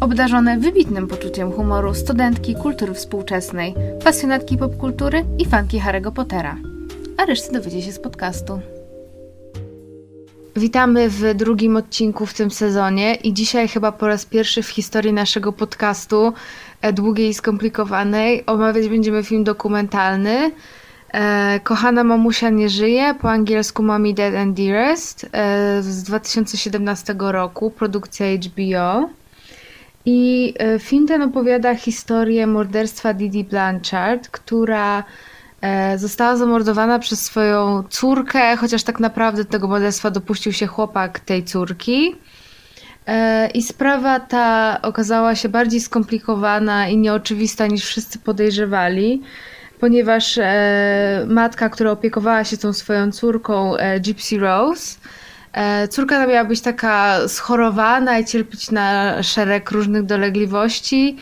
Obdarzone wybitnym poczuciem humoru studentki kultury współczesnej, pasjonatki popkultury i fanki Harry'ego Pottera. A resztę dowiecie się z podcastu. Witamy w drugim odcinku w tym sezonie i dzisiaj chyba po raz pierwszy w historii naszego podcastu e, długiej i skomplikowanej omawiać będziemy film dokumentalny. E, Kochana mamusia nie żyje, po angielsku Mommy Dead and Dearest e, z 2017 roku, produkcja HBO. I e, film ten opowiada historię morderstwa Didi Blanchard, która e, została zamordowana przez swoją córkę, chociaż tak naprawdę tego morderstwa dopuścił się chłopak tej córki. E, I sprawa ta okazała się bardziej skomplikowana i nieoczywista niż wszyscy podejrzewali, ponieważ matka, która opiekowała się tą swoją córką, Gypsy Rose, córka ta miała być taka schorowana i cierpieć na szereg różnych dolegliwości.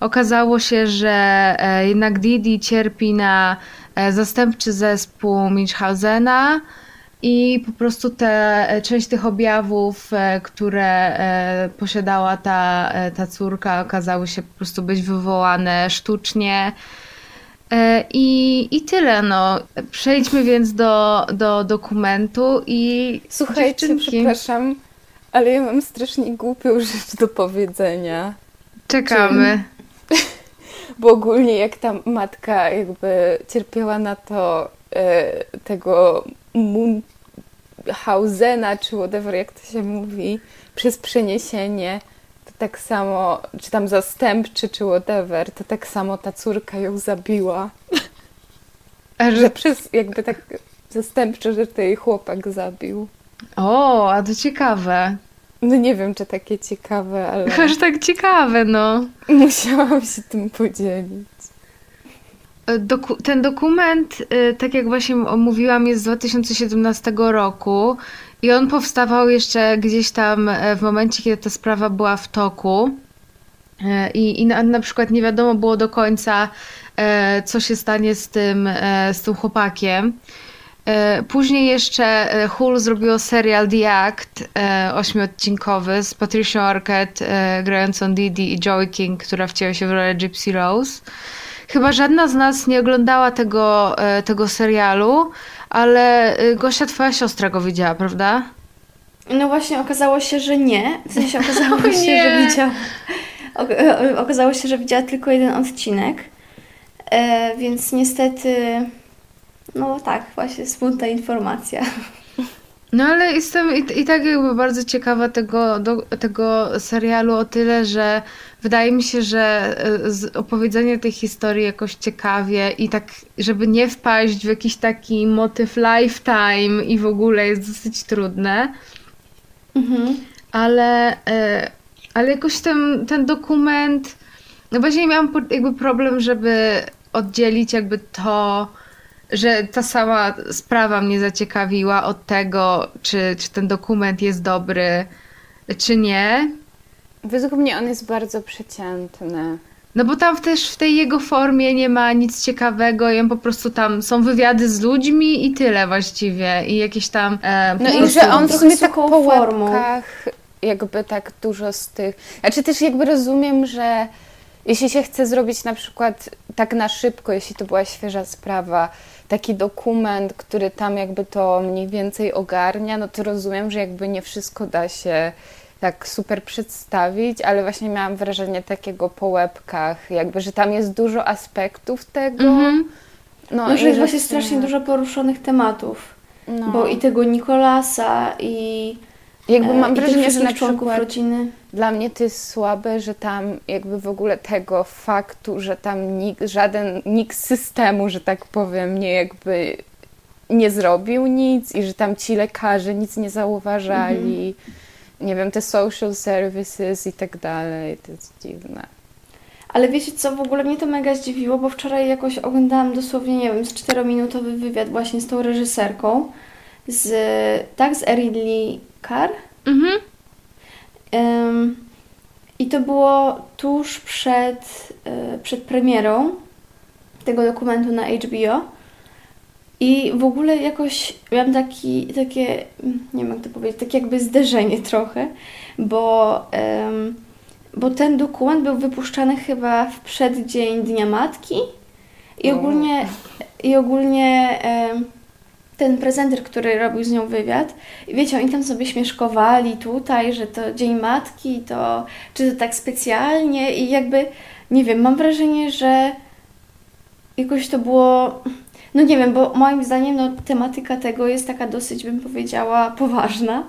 Okazało się, że e, jednak Didi cierpi na e, zastępczy zespół Munchhausena i po prostu te, część tych objawów, które posiadała ta, ta córka, okazały się po prostu być wywołane sztucznie. E, I, I tyle, no. Przejdźmy więc do, do dokumentu i. Słuchajcie, dziewczynki. przepraszam, ale ja mam strasznie głupią rzecz do powiedzenia. Czekamy. Bo ogólnie jak ta matka jakby cierpiała na to e, tego Munhausena, czy whatever, jak to się mówi, przez przeniesienie, tak samo, czy tam zastępczy, czy whatever, to tak samo ta córka ją zabiła. A że przez jakby tak zastępcze, że to jej chłopak zabił. O, a to ciekawe. No nie wiem, czy takie ciekawe, ale... Aż tak ciekawe, no. Musiałam się tym podzielić. E, doku ten dokument, e, tak jak właśnie mówiłam, jest z 2017 roku i on powstawał jeszcze gdzieś tam e, w momencie, kiedy ta sprawa była w toku. E, I, i na, na przykład nie wiadomo było do końca, e, co się stanie z tym, z tym chłopakiem. Później jeszcze Hull zrobiło serial The Act, ośmiodcinkowy z Patricia Arquette grającą Didi i Joey King, która wcięła się w rolę Gypsy Rose. Chyba żadna z nas nie oglądała tego, tego serialu, ale y, Gosia, twoja siostra go widziała, prawda? No właśnie, okazało się, że nie. W sensie okazało się, że widziała. Okazało się, że widziała tylko jeden odcinek. E, więc niestety. No tak, właśnie smutna informacja. No ale jestem i, i tak jakby bardzo ciekawa tego, do, tego serialu o tyle, że wydaje mi się, że e, opowiedzenie tej historii jakoś ciekawie i tak, żeby nie wpaść w jakiś taki motyw lifetime i w ogóle jest dosyć trudne. Mhm. Ale, e, ale jakoś ten, ten dokument, no właśnie miałam jakby problem, żeby oddzielić jakby to że ta sama sprawa mnie zaciekawiła od tego, czy, czy ten dokument jest dobry, czy nie. Według mnie on jest bardzo przeciętny. No bo tam też w tej jego formie nie ma nic ciekawego i on po prostu tam są wywiady z ludźmi i tyle właściwie i jakieś tam... E, no i że on w sumie tak po łebkach jakby tak dużo z tych... Znaczy też jakby rozumiem, że jeśli się chce zrobić na przykład tak na szybko, jeśli to była świeża sprawa, taki dokument, który tam jakby to mniej więcej ogarnia, no to rozumiem, że jakby nie wszystko da się tak super przedstawić, ale właśnie miałam wrażenie takiego po łebkach, jakby, że tam jest dużo aspektów tego. Mm-hmm. No, no że jest właśnie strasznie dużo poruszonych tematów. No. Bo i tego Nikolasa, i jakby mam e, wrażenie, że na przykład rodziny. dla mnie to jest słabe, że tam jakby w ogóle tego faktu, że tam nikt, żaden, nikt z systemu, że tak powiem, nie jakby nie zrobił nic i że tam ci lekarze nic nie zauważali. Mhm. Nie wiem, te social services i tak dalej, to jest dziwne. Ale wiecie co, w ogóle mnie to mega zdziwiło, bo wczoraj jakoś oglądałam dosłownie, nie wiem, z czterominutowy wywiad właśnie z tą reżyserką, z, tak, z Eridley Carr. Mhm. Um, I to było tuż przed, y, przed premierą tego dokumentu na HBO. I w ogóle jakoś miałam taki, takie, nie wiem jak to powiedzieć, takie jakby zderzenie trochę, bo, um, bo ten dokument był wypuszczany chyba w przeddzień Dnia Matki i ogólnie, i ogólnie um, ten prezenter, który robił z nią wywiad, i wiecie, oni tam sobie śmieszkowali tutaj, że to Dzień Matki, to czy to tak specjalnie i jakby, nie wiem, mam wrażenie, że jakoś to było no nie wiem, bo moim zdaniem no, tematyka tego jest taka dosyć, bym powiedziała, poważna.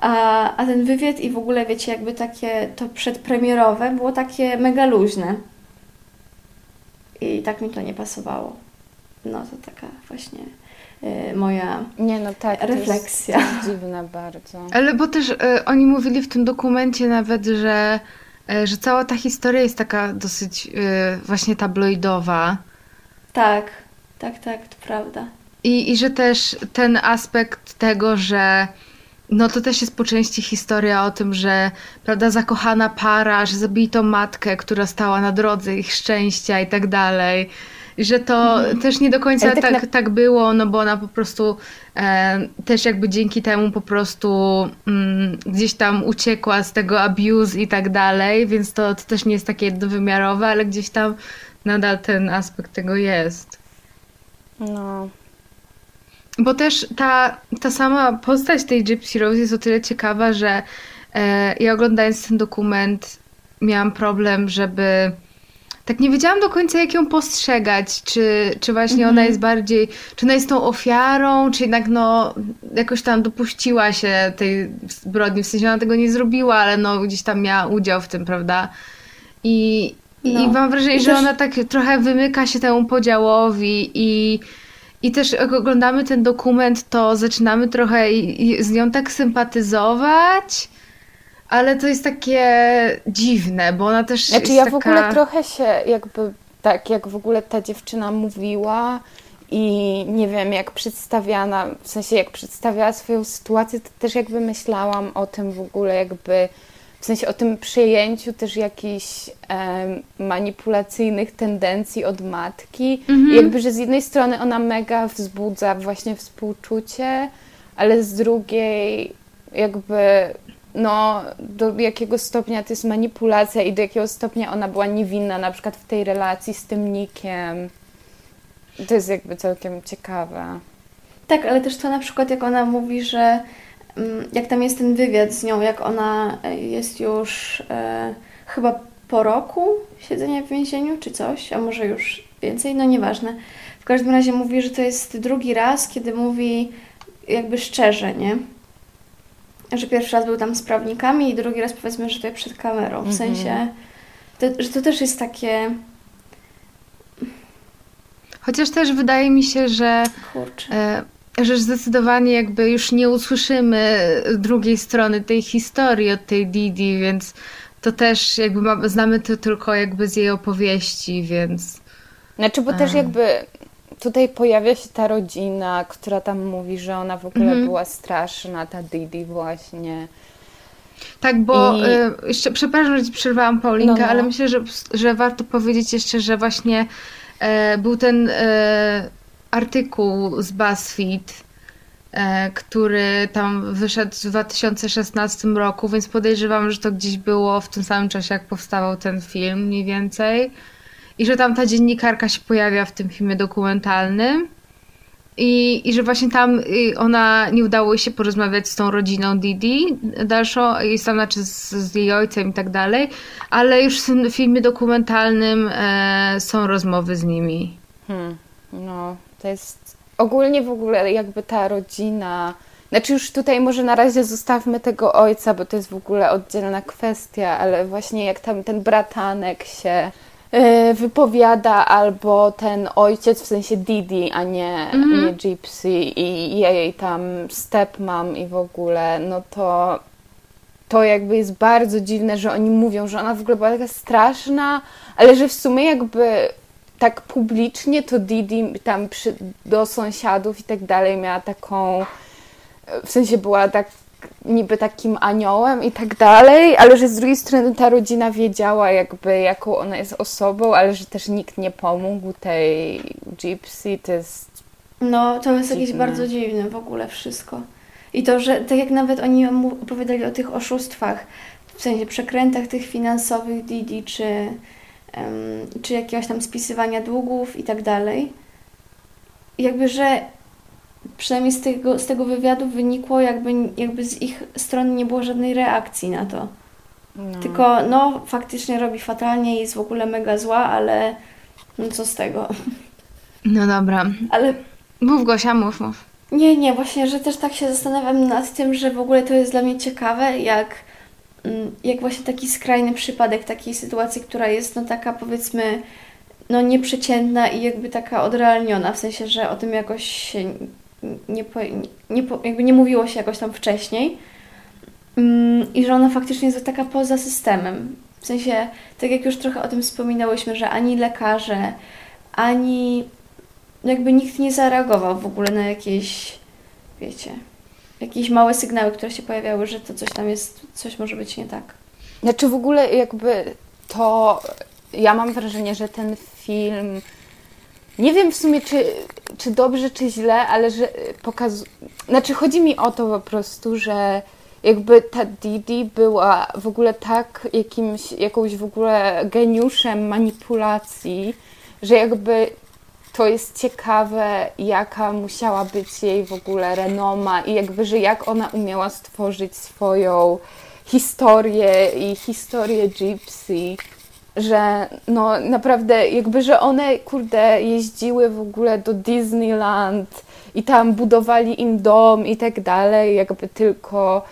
A, a ten wywiad i w ogóle, wiecie, jakby takie to przedpremierowe było takie mega luźne. I tak mi to nie pasowało. No to taka właśnie moja nie, no tak, refleksja. To jest, dziwne bardzo. Ale bo też y, oni mówili w tym dokumencie nawet, że, y, że cała ta historia jest taka dosyć y, właśnie tabloidowa. Tak. Tak, tak, to prawda. I, I że też ten aspekt tego, że no to też jest po części historia o tym, że prawda, zakochana para, że zabito matkę, która stała na drodze ich szczęścia i tak dalej. Że to mhm. też nie do końca tak, tak, tak, było, no bo ona po prostu e, też jakby dzięki temu po prostu mm, gdzieś tam uciekła z tego abuse i tak dalej, więc to, to też nie jest takie jednowymiarowe, ale gdzieś tam nadal ten aspekt tego jest. No. Bo też ta, ta sama postać tej Gypsy Rose jest o tyle ciekawa, że e, ja oglądając ten dokument miałam problem, żeby tak nie wiedziałam do końca, jak ją postrzegać, czy, czy właśnie mm -hmm. ona jest bardziej, czy ona jest tą ofiarą, czy jednak no jakoś tam dopuściła się tej zbrodni, w sensie ona tego nie zrobiła, ale no gdzieś tam miała udział w tym, prawda? I, no. I mam wrażenie, I że też... ona tak trochę wymyka się temu podziałowi i, i też jak oglądamy ten dokument, to zaczynamy trochę z nią tak sympatyzować, ale to jest takie dziwne, bo ona też Znaczy ja taka... w ogóle trochę się jakby tak, jak w ogóle ta dziewczyna mówiła i nie wiem, jak przedstawiana, w sensie jak przedstawiała swoją sytuację, to też jakby myślałam o tym w ogóle jakby w sensie o tym przyjęciu też jakichś e, manipulacyjnych tendencji od matki. Mhm. jakby, że z jednej strony ona mega wzbudza właśnie współczucie, ale z drugiej jakby no, do jakiego stopnia to jest manipulacja i do jakiego stopnia ona była niewinna, na przykład w tej relacji z tym Nikiem. To jest jakby całkiem ciekawe. Tak, ale też to na przykład jak ona mówi, że Mm, jak tam jest ten wywiad z nią, jak ona jest już e, chyba po roku siedzenia w więzieniu, czy coś, a może już więcej, no nieważne. W każdym razie mówi, że to jest drugi raz, kiedy mówi jakby szczerze, nie? Że pierwszy raz był tam z prawnikami i drugi raz powiedzmy, że to jest przed kamerą. W mhm. sensie, to, że to też jest takie... Chociaż też wydaje mi się, że... Kurczę. E, że zdecydowanie jakby już nie usłyszymy drugiej strony tej historii od tej Didi, więc to też jakby ma, znamy to tylko jakby z jej opowieści, więc... Znaczy, bo A. też jakby tutaj pojawia się ta rodzina, która tam mówi, że ona w ogóle mhm. była straszna, ta Didi właśnie. Tak, bo I... y, jeszcze, przepraszam, że ci przerwałam Paulinkę, no, no. ale myślę, że, że warto powiedzieć jeszcze, że właśnie y, był ten... Y, artykuł z BuzzFeed, e, który tam wyszedł w 2016 roku, więc podejrzewam, że to gdzieś było w tym samym czasie, jak powstawał ten film mniej więcej. I że tam ta dziennikarka się pojawia w tym filmie dokumentalnym. I, I że właśnie tam ona nie udało się porozmawiać z tą rodziną Didi dalszą, i tam znaczy z, z jej ojcem i tak dalej, ale już w tym filmie dokumentalnym e, są rozmowy z nimi. Hmm, no, to jest ogólnie w ogóle jakby ta rodzina. Znaczy już tutaj może na razie zostawmy tego ojca, bo to jest w ogóle oddzielna kwestia, ale właśnie jak tam ten bratanek się wypowiada, albo ten ojciec, w sensie Didi, a nie, mm-hmm. nie Gypsy i jej tam stepmom i w ogóle, no to to jakby jest bardzo dziwne, że oni mówią, że ona w ogóle była taka straszna, ale że w sumie jakby tak publicznie to Didi tam przy, do sąsiadów i tak dalej miała taką, w sensie była tak niby takim aniołem i tak dalej, ale że z drugiej strony ta rodzina wiedziała jakby jaką ona jest osobą, ale że też nikt nie pomógł tej Gypsy, to jest No, to jest dziwne. jakieś bardzo dziwne w ogóle wszystko. I to, że tak jak nawet oni opowiadali o tych oszustwach, w sensie przekrętach tych finansowych Didi, czy, um, czy jakiegoś tam spisywania długów i tak dalej, jakby, że przynajmniej z tego, z tego wywiadu wynikło, jakby, jakby z ich strony nie było żadnej reakcji na to. No. Tylko, no, faktycznie robi fatalnie i jest w ogóle mega zła, ale no co z tego. No dobra. Ale... Mów Gosia, mów, mów. Nie, nie, właśnie, że też tak się zastanawiam nad tym, że w ogóle to jest dla mnie ciekawe, jak, mm, jak właśnie taki skrajny przypadek takiej sytuacji, która jest no taka powiedzmy no nieprzeciętna i jakby taka odrealniona, w sensie, że o tym jakoś się nie, po, nie, jakby nie mówiło się jakoś tam wcześniej mm, i że ona faktycznie jest taka poza systemem. W sensie, tak jak już trochę o tym wspominałyśmy, że ani lekarze, ani jakby nikt nie zareagował w ogóle na jakieś, wiecie, jakieś małe sygnały, które się pojawiały, że to coś tam jest, coś może być nie tak. Znaczy w ogóle jakby to, ja mam wrażenie, że ten film, nie wiem w sumie czy, czy dobrze, czy źle, ale że pokazuje, znaczy chodzi mi o to po prostu, że jakby ta Didi była w ogóle tak jakimś, jakąś w ogóle geniuszem manipulacji, że jakby to jest ciekawe, jaka musiała być jej w ogóle renoma i jakby, że jak ona umiała stworzyć swoją historię i historię Gypsy, że no naprawdę jakby, że one kurde jeździły w ogóle do Disneyland i tam budowali im dom i tak dalej, jakby tylko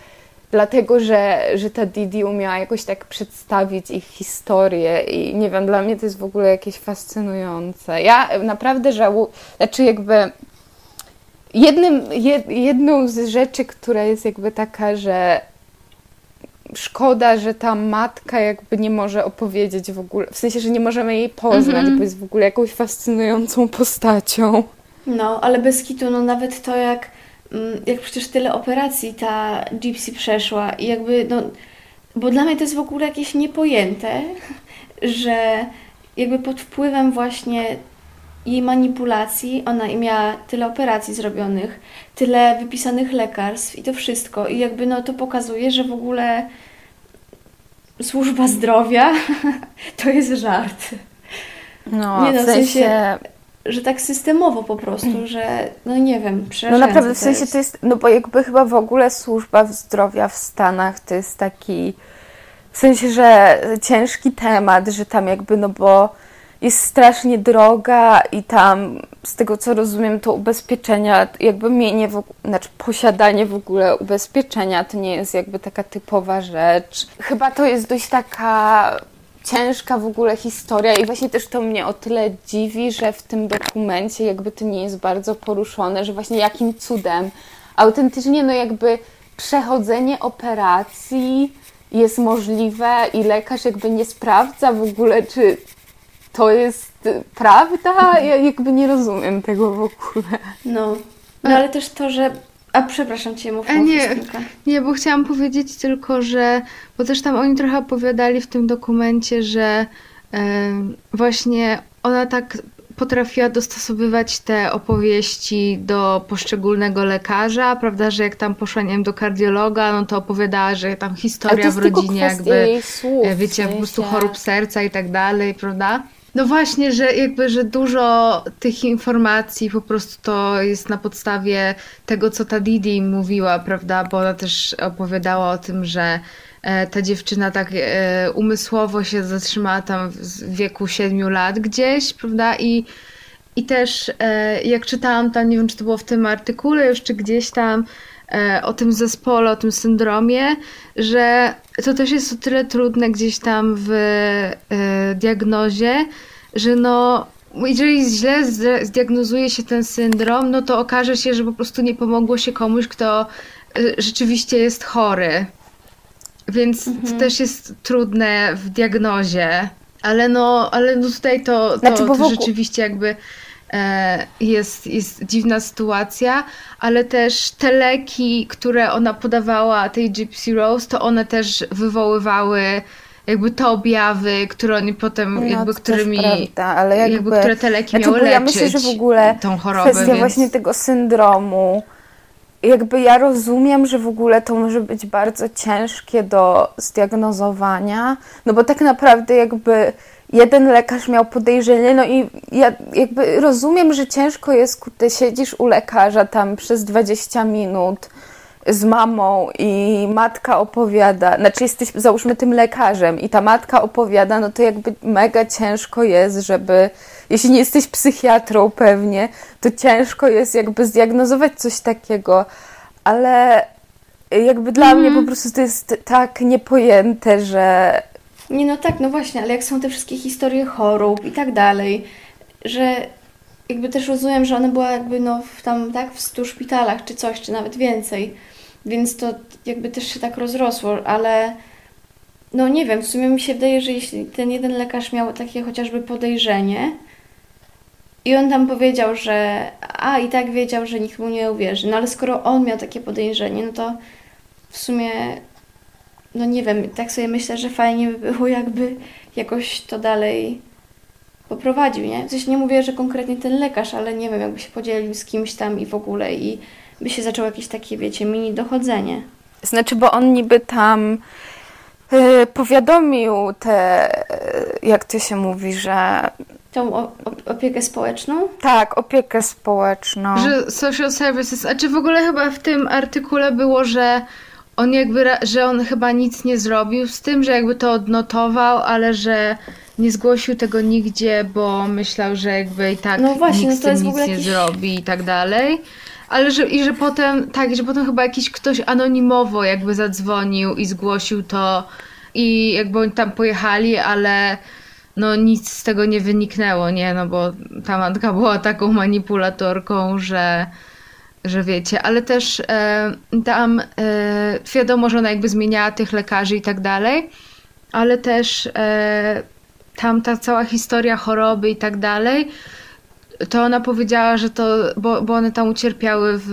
dlatego, że, że ta Didi umiała jakoś tak przedstawić ich historię i nie wiem, dla mnie to jest w ogóle jakieś fascynujące. Ja naprawdę żałuję, znaczy jakby jednym, jed, jedną z rzeczy, która jest jakby taka, że szkoda, że ta matka jakby nie może opowiedzieć w ogóle, w sensie, że nie możemy jej poznać, mm -hmm. bo jest w ogóle jakąś fascynującą postacią. No, ale bez kitu, no nawet to jak Mm, jak przecież tyle operacji ta Gypsy przeszła i jakby, no, bo dla mnie to jest w ogóle jakieś niepojęte, że jakby pod wpływem właśnie jej manipulacji ona miała tyle operacji zrobionych, tyle wypisanych lekarstw i to wszystko. I jakby no to pokazuje, że w ogóle służba zdrowia to jest żart. No, Nie no, w sensie... W sensie że tak systemowo po prostu, mm. że no nie wiem, No naprawdę, w sensie to jest, no bo jakby chyba w ogóle służba zdrowia w Stanach to jest taki, w sensie, że ciężki temat, że tam jakby, no bo jest strasznie droga i tam z tego co rozumiem to ubezpieczenia, jakby mienie, w, znaczy posiadanie w ogóle ubezpieczenia to nie jest jakby taka typowa rzecz. Chyba to jest dość taka ciężka w ogóle historia i właśnie też to mnie o tyle dziwi, że w tym dokumencie jakby to nie jest bardzo poruszone, że właśnie jakim cudem autentycznie no jakby przechodzenie operacji jest możliwe i lekarz jakby nie sprawdza w ogóle, czy to jest prawda? Ja jakby nie rozumiem tego w ogóle. No, no ale też to, że a przepraszam Cię, mów, mów nie, nie, bo chciałam powiedzieć tylko, że, bo też tam oni trochę opowiadali w tym dokumencie, że e, właśnie ona tak potrafiła dostosowywać te opowieści do poszczególnego lekarza, prawda, że jak tam poszła, nie wiem, do kardiologa, no to opowiadała, że tam historia w rodzinie jakby, słów, e, wiecie, po prostu chorób serca i tak dalej, prawda? No właśnie, że jakby, że dużo tych informacji po prostu to jest na podstawie tego, co ta Didi mówiła, prawda? Bo ona też opowiadała o tym, że e, ta dziewczyna tak e, umysłowo się zatrzymała tam w wieku 7 lat gdzieś, prawda? I, i też e, jak czytałam tam, nie wiem, czy to było w tym artykule już, czy gdzieś tam, o tym zespole, o tym syndromie, że to też jest o tyle trudne gdzieś tam w diagnozie, że no jeżeli źle zdiagnozuje się ten syndrom, no to okaże się, że po prostu nie pomogło się komuś, kto rzeczywiście jest chory. więc mhm. to też jest trudne w diagnozie. Ale no, ale no tutaj to, to, znaczy, to rzeczywiście jakby e, jest, jest dziwna sytuacja, ale też te leki, które ona podawała tej Gypsy Rose, to one też wywoływały jakby te objawy, które oni potem, no, jakby którymi, prawda, ale jakby, jakby, które te leki znaczy, miały leczyć ja myślę, że w ogóle tą chorobę. Kwestia więc... właśnie tego syndromu, jakby ja rozumiem, że w ogóle to może być bardzo ciężkie do zdiagnozowania, no bo tak naprawdę jakby jeden lekarz miał podejrzenie, no i ja jakby rozumiem, że ciężko jest, kiedy siedzisz u lekarza tam przez 20 minut z mamą i matka opowiada, znaczy jesteś załóżmy tym lekarzem i ta matka opowiada, no to jakby mega ciężko jest, żeby, jeśli nie jesteś psychiatrą pewnie, to ciężko jest jakby zdiagnozować coś takiego, ale jakby dla mm. mnie po prostu to jest tak niepojęte, że... Nie, no tak, no właśnie, ale jak są te wszystkie historie chorób i tak dalej, że jakby też rozumiem, że ona była jakby no w tam, tak, w stu szpitalach czy coś, czy nawet więcej, więc to jakby też się tak rozrosło, ale no nie wiem, w sumie mi się wydaje, że jeśli ten jeden lekarz miał takie chociażby podejrzenie i on tam powiedział, że a i tak wiedział, że nikt mu nie uwierzy, no ale skoro on miał takie podejrzenie, no to w sumie no nie wiem, tak sobie myślę, że fajnie by było jakby jakoś to dalej poprowadził, nie? Coś nie mówię, że konkretnie ten lekarz, ale nie wiem, jakby się podzielił z kimś tam i w ogóle i by się zaczęło jakieś takie, wiecie, mini dochodzenie. Znaczy, bo on niby tam yy, powiadomił te, yy, jak to się mówi, że... Tą opiekę społeczną? Tak, opiekę społeczną. Że social services, a czy w ogóle chyba w tym artykule było, że on jakby, że on chyba nic nie zrobił z tym, że jakby to odnotował, ale że nie zgłosił tego nigdzie, bo myślał, że jakby i tak no właśnie, nikt no z tym nic nie zrobi i tak dalej. Ale że, i że potem, tak, że potem chyba jakiś ktoś anonimowo jakby zadzwonił i zgłosił to i jakby oni tam pojechali, ale no nic z tego nie wyniknęło, nie, no bo ta matka była taką manipulatorką, że, że wiecie, ale też e, tam e, wiadomo, że ona jakby zmieniała tych lekarzy i tak dalej, ale też e, tam ta cała historia choroby i tak dalej, to ona powiedziała, że to, bo, bo one tam ucierpiały w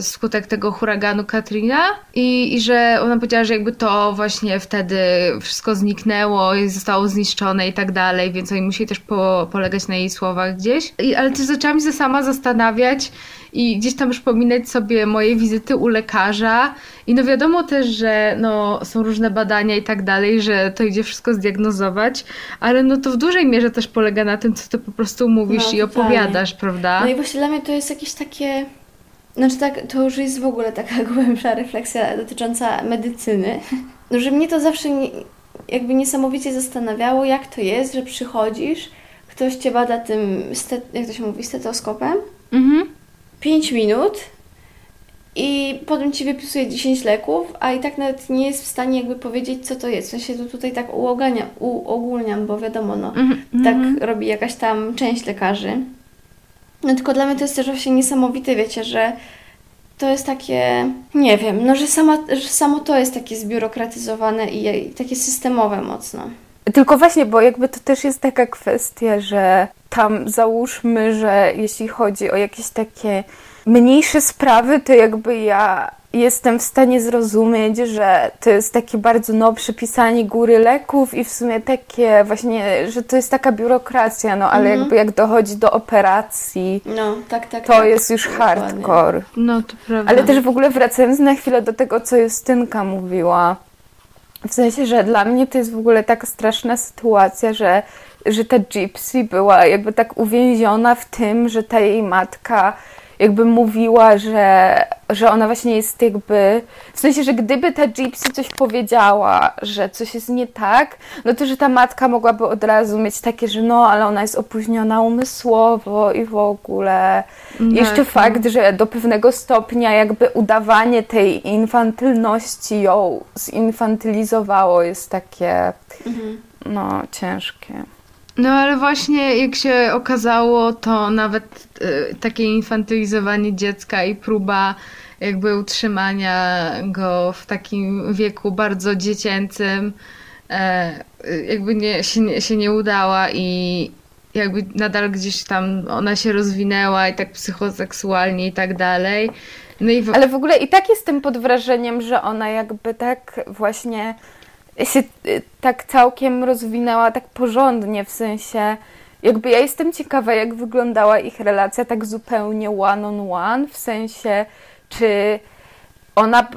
skutek tego huraganu Katrina i, i że ona powiedziała, że jakby to właśnie wtedy wszystko zniknęło i zostało zniszczone i tak dalej, więc oni musieli też po, polegać na jej słowach gdzieś. I, ale też zaczęłam się sama zastanawiać, i gdzieś tam przypominać sobie moje wizyty u lekarza. I no wiadomo też, że no, są różne badania i tak dalej, że to idzie wszystko zdiagnozować, ale no to w dużej mierze też polega na tym, co ty po prostu mówisz no, i opowiadasz, prawda? No i właśnie dla mnie to jest jakieś takie. Znaczy tak, to już jest w ogóle taka głębsza refleksja dotycząca medycyny. No, że mnie to zawsze nie, jakby niesamowicie zastanawiało, jak to jest, że przychodzisz, ktoś cię bada tym, jak to się mówi, stetoskopem. Mhm. 5 minut i potem ci wypisuje 10 leków, a i tak nawet nie jest w stanie jakby powiedzieć, co to jest. W sensie to tutaj tak uogania, uogólniam, bo wiadomo, no, mm -hmm. tak robi jakaś tam część lekarzy. No tylko dla mnie to jest też właśnie niesamowite, wiecie, że to jest takie, nie wiem, no, że, sama, że samo to jest takie zbiurokratyzowane i, i takie systemowe mocno. Tylko właśnie, bo jakby to też jest taka kwestia, że tam załóżmy, że jeśli chodzi o jakieś takie mniejsze sprawy, to jakby ja jestem w stanie zrozumieć, że to jest takie bardzo no przepisanie góry leków i w sumie takie właśnie, że to jest taka biurokracja, no ale mhm. jakby jak dochodzi do operacji, no, tak, tak, to tak, jest już hardcore. No, to prawda. Ale też w ogóle wracając na chwilę do tego, co Justynka mówiła, w sensie, że dla mnie to jest w ogóle taka straszna sytuacja, że, że ta Gypsy była jakby tak uwięziona w tym, że ta jej matka jakby mówiła, że, że ona właśnie jest jakby. W sensie, że gdyby ta Gypsy coś powiedziała, że coś jest nie tak, no to że ta matka mogłaby od razu mieć takie, że no, ale ona jest opóźniona umysłowo i w ogóle. No, Jeszcze no. fakt, że do pewnego stopnia jakby udawanie tej infantylności ją zinfantylizowało jest takie, mhm. no, ciężkie. No ale właśnie jak się okazało, to nawet y, takie infantylizowanie dziecka i próba jakby utrzymania go w takim wieku bardzo dziecięcym e, jakby nie, się, nie, się nie udała i jakby nadal gdzieś tam ona się rozwinęła i tak psychoseksualnie i tak dalej. No w... Ale w ogóle i tak jestem pod wrażeniem, że ona jakby tak właśnie się y, tak całkiem rozwinęła tak porządnie, w sensie jakby ja jestem ciekawa, jak wyglądała ich relacja tak zupełnie one on one, w sensie czy ona,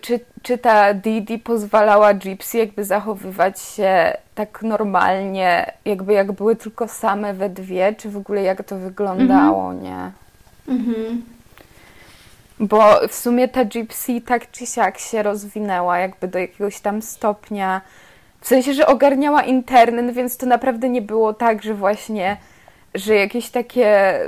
czy, czy ta Didi pozwalała Gypsy jakby zachowywać się tak normalnie, jakby jak były tylko same we dwie, czy w ogóle jak to wyglądało, mhm. nie? Mhm. Bo w sumie ta Gypsy tak czy siak się rozwinęła jakby do jakiegoś tam stopnia, w sensie, że ogarniała internet, więc to naprawdę nie było tak, że właśnie, że jakieś takie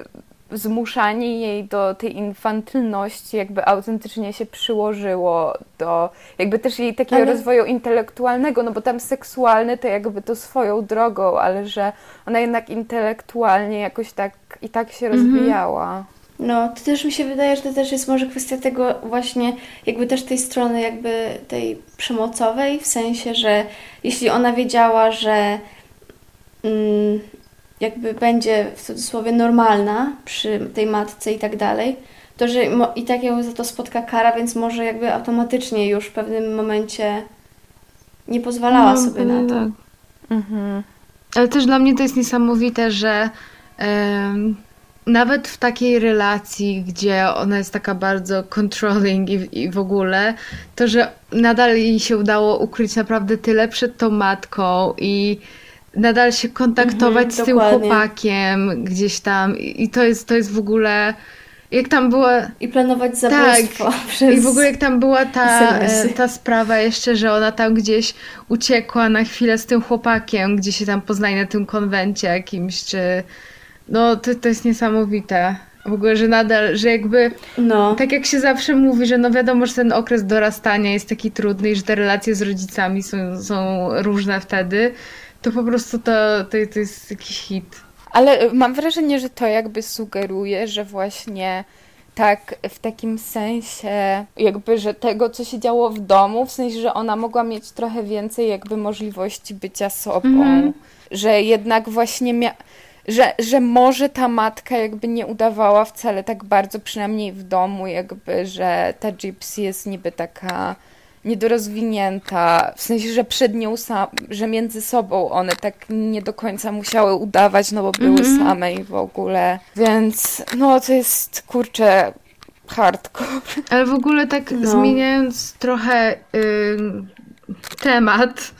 zmuszanie jej do tej infantylności jakby autentycznie się przyłożyło do jakby też jej takiego ale... rozwoju intelektualnego, no bo tam seksualny to jakby to swoją drogą, ale że ona jednak intelektualnie jakoś tak i tak się mhm. rozwijała. No, to też mi się wydaje, że to też jest może kwestia tego właśnie jakby też tej strony jakby tej przemocowej, w sensie, że jeśli ona wiedziała, że mm, jakby będzie w cudzysłowie normalna przy tej matce i tak dalej, to że i tak ją za to spotka kara, więc może jakby automatycznie już w pewnym momencie nie pozwalała no, sobie na to. Tak. Mhm. Ale też dla mnie to jest niesamowite, że nawet w takiej relacji, gdzie ona jest taka bardzo controlling i, i w ogóle, to że nadal jej się udało ukryć naprawdę tyle przed tą matką i nadal się kontaktować mhm, z tym dokładnie. chłopakiem gdzieś tam i to jest, to jest w ogóle jak tam była... I planować zabójstwo tak, przez I w ogóle jak tam była ta, e, ta sprawa jeszcze, że ona tam gdzieś uciekła na chwilę z tym chłopakiem, gdzie się tam poznaje na tym konwencie jakimś, czy... No, to, to jest niesamowite. W ogóle, że nadal, że jakby, no. tak jak się zawsze mówi, że no wiadomo, że ten okres dorastania jest taki trudny i że te relacje z rodzicami są, są różne wtedy, to po prostu to, to, to jest jakiś hit. Ale mam wrażenie, że to jakby sugeruje, że właśnie tak w takim sensie, jakby, że tego, co się działo w domu, w sensie, że ona mogła mieć trochę więcej jakby możliwości bycia sobą, mm -hmm. że jednak właśnie miała że, że może ta matka jakby nie udawała wcale tak bardzo, przynajmniej w domu, jakby, że ta Gypsy jest niby taka niedorozwinięta, w sensie, że przed nią sam, że między sobą one tak nie do końca musiały udawać, no bo były mm -hmm. same i w ogóle, więc no to jest, kurczę, hardcore. Ale w ogóle tak no. zmieniając trochę temat,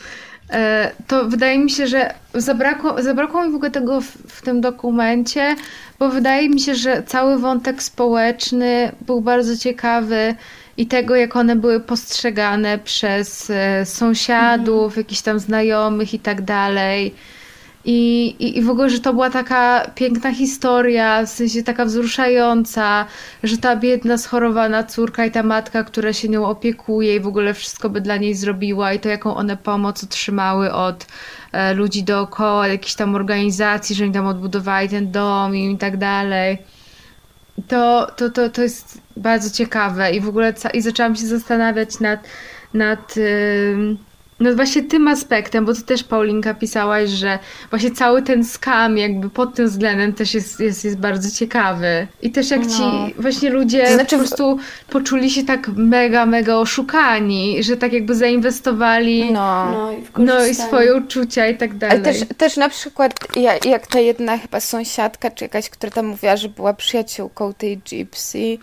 to wydaje mi się, że zabrakło, zabrakło mi w ogóle tego w, w, tym dokumencie, bo wydaje mi się, że cały wątek społeczny był bardzo ciekawy i tego, jak one były postrzegane przez e, sąsiadów, mhm. jakichś tam znajomych i tak dalej. I, i, I w ogóle, że to była taka piękna historia, w sensie taka wzruszająca, że ta biedna, schorowana córka i ta matka, która się nią opiekuje i w ogóle wszystko by dla niej zrobiła i to, jaką one pomoc otrzymały od e, ludzi dookoła, jakichś tam organizacji, że oni tam odbudowali ten dom i, tak dalej. To, to, to, to jest bardzo ciekawe i w ogóle i zaczęłam się zastanawiać nad, nad yy, no właśnie tym aspektem, bo ty też Paulinka pisałaś, że właśnie cały ten skam jakby pod tym względem też jest, jest, jest bardzo ciekawy. I też jak no. ci właśnie ludzie to znaczy... po prostu poczuli się tak mega, mega oszukani, że tak jakby zainwestowali no, no, i, no, i swoje uczucia i tak dalej. Ale też, też na przykład jak ta jedna chyba sąsiadka czy jakaś, która tam mówiła, że była przyjaciółką tej Gypsy,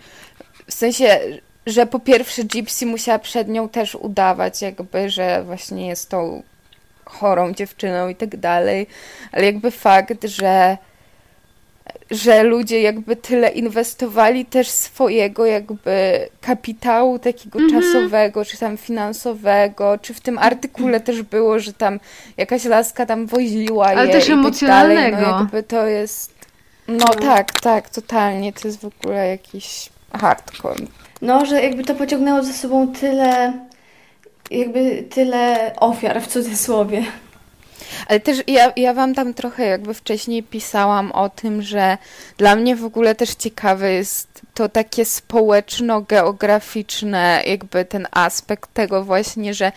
w sensie że po pierwsze Gypsy musiała przed nią też udawać, jakby, że właśnie jest tą chorą dziewczyną i tak dalej, ale jakby fakt, że że ludzie jakby tyle inwestowali też swojego jakby kapitału takiego mm -hmm. czasowego, czy tam finansowego, czy w tym artykule też było, że tam jakaś laska tam woziła Ale je też i tak emocjonalnego. Tak no jakby to jest no, no tak, tak, totalnie, to jest w ogóle jakiś hardcore. No, że jakby to pociągnęło za sobą tyle, jakby tyle ofiar w cudzysłowie. Ale też ja, ja wam tam trochę jakby wcześniej pisałam o tym, że dla mnie w ogóle też ciekawe jest to takie społeczno-geograficzne, jakby ten aspekt tego właśnie, że,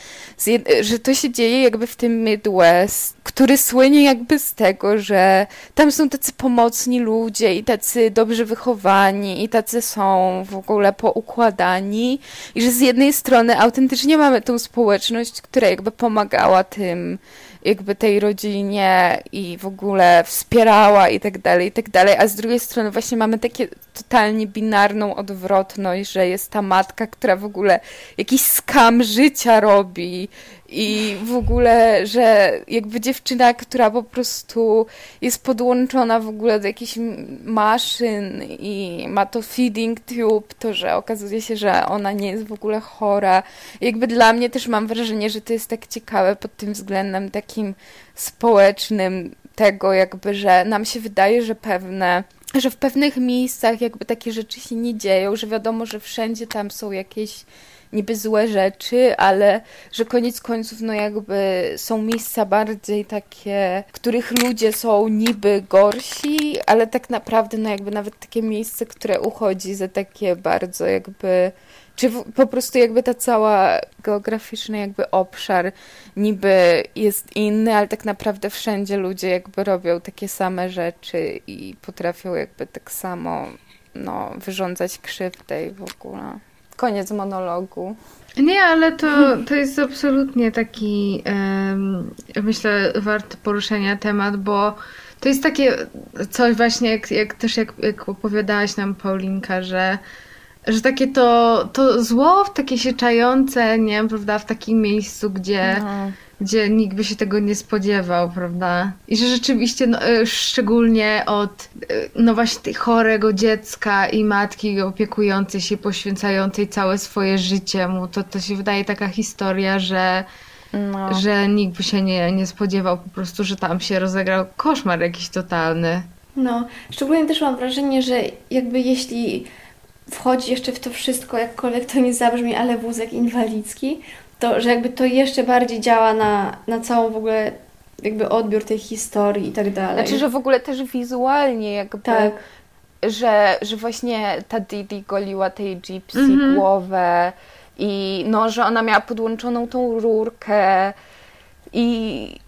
że to się dzieje jakby w tym Midwest, który słynie jakby z tego, że tam są tacy pomocni ludzie i tacy dobrze wychowani i tacy są w ogóle poukładani i że z jednej strony autentycznie mamy tą społeczność, która jakby pomagała tym jakby tej rodzinie i w ogóle wspierała i tak dalej, i tak dalej, a z drugiej strony właśnie mamy takie totalnie binarną odwrotność, że jest ta matka, która w ogóle jakiś skam życia robi i w ogóle, że jakby dziewczyna, która po prostu jest podłączona w ogóle do jakichś maszyn i ma to feeding tube, to że okazuje się, że ona nie jest w ogóle chora. jakby dla mnie też mam wrażenie, że to jest tak ciekawe pod tym względem takim społecznym tego jakby, że nam się wydaje, że pewne że w pewnych miejscach jakby takie rzeczy się nie dzieją, że wiadomo, że wszędzie tam są jakieś niby złe rzeczy, ale że koniec końców no jakby są miejsca bardziej takie, w których ludzie są niby gorsi, ale tak naprawdę no jakby nawet takie miejsce, które uchodzi za takie bardzo jakby czy po prostu jakby ta cała geograficzny jakby obszar niby jest inny, ale tak naprawdę wszędzie ludzie jakby robią takie same rzeczy i potrafią jakby tak samo no, wyrządzać krzywdę i w ogóle. Koniec monologu. Nie, ale to, to jest absolutnie taki, myślę, wart poruszenia temat, bo to jest takie coś właśnie, jak, jak też jak, jak opowiadałaś nam Paulinka, że że takie to, to zło, takie się czające, nie prawda, w takim miejscu, gdzie, no. gdzie nikt by się tego nie spodziewał, prawda? I że rzeczywiście, no, e, szczególnie od, e, no właśnie, chorego dziecka i matki opiekującej się, poświęcającej całe swoje życie mu, to, to się wydaje taka historia, że no. że nikt by się nie, nie spodziewał po prostu, że tam się rozegrał koszmar jakiś totalny. No, szczególnie też mam wrażenie, że jakby jeśli wchodzi jeszcze w to wszystko, jakkolwiek to nie zabrzmi, ale wózek inwalidzki, to że jakby to jeszcze bardziej działa na, na całą w ogóle jakby odbiór tej historii i tak dalej. Znaczy, że w ogóle też wizualnie jakby... Tak. Że, że właśnie ta Didi goliła tej gypsy mhm. głowę i no, że ona miała podłączoną tą rurkę i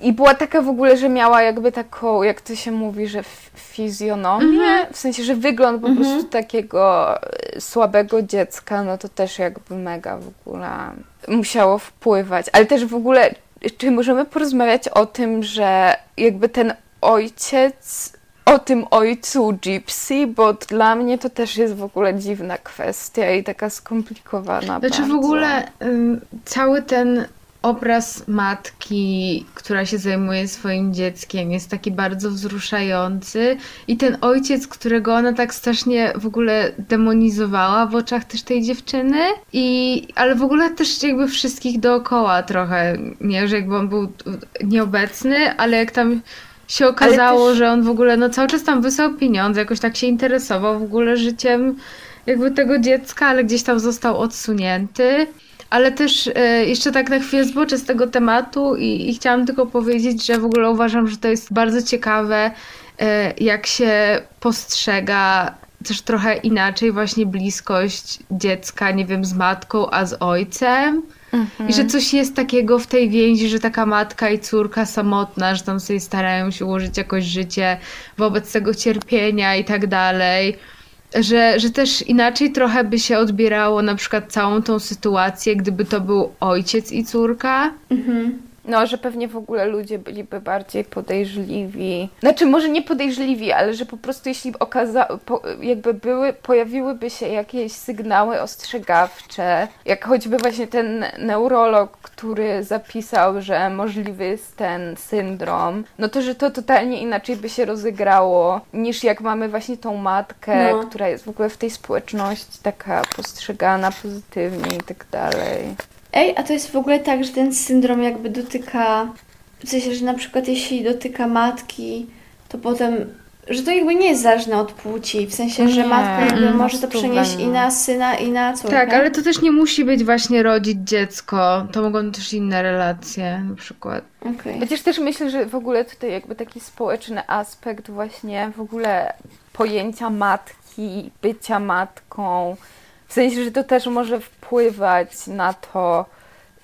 i była taka w ogóle, że miała jakby taką, jak to się mówi, że fizjonomię, -hmm. w sensie, że wygląd po -hmm. prostu takiego e, słabego dziecka, no to też jakby mega w ogóle musiało wpływać. Ale też w ogóle, czy możemy porozmawiać o tym, że jakby ten ojciec o tym ojcu Gypsy, bo dla mnie to też jest w ogóle dziwna kwestia i taka skomplikowana. Znaczy bardzo. w ogóle um, cały ten obraz matki, która się zajmuje swoim dzieckiem, jest taki bardzo wzruszający. I ten ojciec, którego ona tak strasznie w ogóle demonizowała w oczach też tej dziewczyny. I, ale w ogóle też jakby wszystkich dookoła trochę. Nie, że jakby on był nieobecny, ale jak tam się okazało, też... że on w ogóle no cały czas tam wysłał pieniądze, jakoś tak się interesował w ogóle życiem jakby tego dziecka, ale gdzieś tam został odsunięty. Ale też e, jeszcze tak na chwilę zboczę z tego tematu i, i chciałam tylko powiedzieć, że w ogóle uważam, że to jest bardzo ciekawe, e, jak się postrzega też trochę inaczej właśnie bliskość dziecka, nie wiem, z matką, a z ojcem. Mhm. I że coś jest takiego w tej więzi, że taka matka i córka samotna, że tam sobie starają się ułożyć jakoś życie wobec tego cierpienia i tak dalej że, że też inaczej trochę by się odbierało na przykład całą tą sytuację, gdyby to był ojciec i córka. Mhm. No, że pewnie w ogóle ludzie byliby bardziej podejrzliwi. Znaczy, może nie podejrzliwi, ale że po prostu jeśli okaza- po, jakby były, pojawiłyby się jakieś sygnały ostrzegawcze, jak choćby właśnie ten neurolog, który zapisał, że możliwy jest ten syndrom, no to, że to totalnie inaczej by się rozegrało, niż jak mamy właśnie tą matkę, no. która jest w ogóle w tej społeczności taka postrzegana pozytywnie i tak dalej. Ej, a to jest w ogóle tak, że ten syndrom jakby dotyka, w sensie, że na przykład jeśli dotyka matki, to potem że to jakby nie jest zależne od płci, w sensie, że Nie, matka jakby mm, może to przenieść nie. i na syna, i na córkę. Tak, ale to też nie musi być właśnie rodzić dziecko. To mogą też inne relacje na przykład. Okej. Chociaż też myślę, że w ogóle tutaj jakby taki społeczny aspekt właśnie w ogóle pojęcia matki, bycia matką, w sensie, że to też może wpływać na to,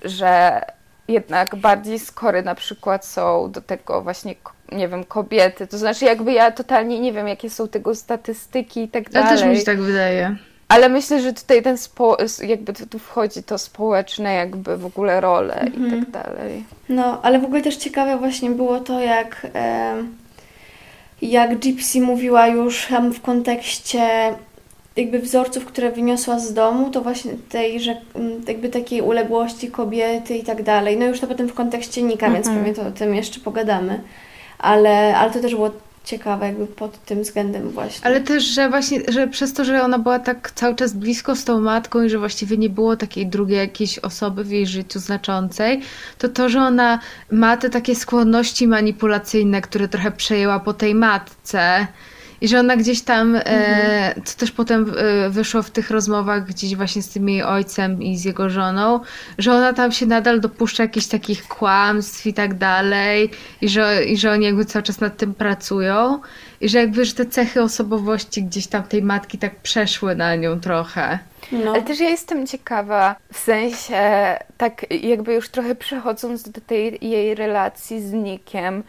że jednak bardziej skory na przykład są do tego właśnie, nie wiem, kobiety. To znaczy jakby ja totalnie nie wiem, jakie są tego statystyki i tak Ale dalej. też mi się tak wydaje. Ale myślę, że tutaj ten spo, jakby tu wchodzi to społeczne jakby w ogóle role i tak dalej. No, ale w ogóle też ciekawe właśnie było to, jak, em, jak Gypsy mówiła już w kontekście jakby wzorców, które wyniosła z domu, to właśnie tej, że mm, jakby takiej uległości kobiety i tak dalej. No już to potem w kontekście Nika, więc Mhm. pewnie to o tym jeszcze pogadamy. Ale, ale to też było ciekawe jakby pod tym względem właśnie. Ale też, że właśnie, że przez to, że ona była tak cały czas blisko z tą matką i że właściwie nie było takiej drugiej jakiejś osoby w jej życiu znaczącej, to to, że ona ma te takie skłonności manipulacyjne, które trochę przejęła po tej matce i że ona gdzieś tam, e, co też potem e, wyszło w tych rozmowach gdzieś właśnie z tym jej ojcem i z jego żoną, że ona tam się nadal dopuszcza jakichś takich kłamstw i tak dalej i że, i że oni jakby cały czas nad tym pracują i że jakby, że te cechy osobowości gdzieś tam tej matki tak przeszły na nią trochę. no. Ale też ja jestem ciekawa, w sensie, tak jakby już trochę przechodząc do tej jej relacji z Nikiem,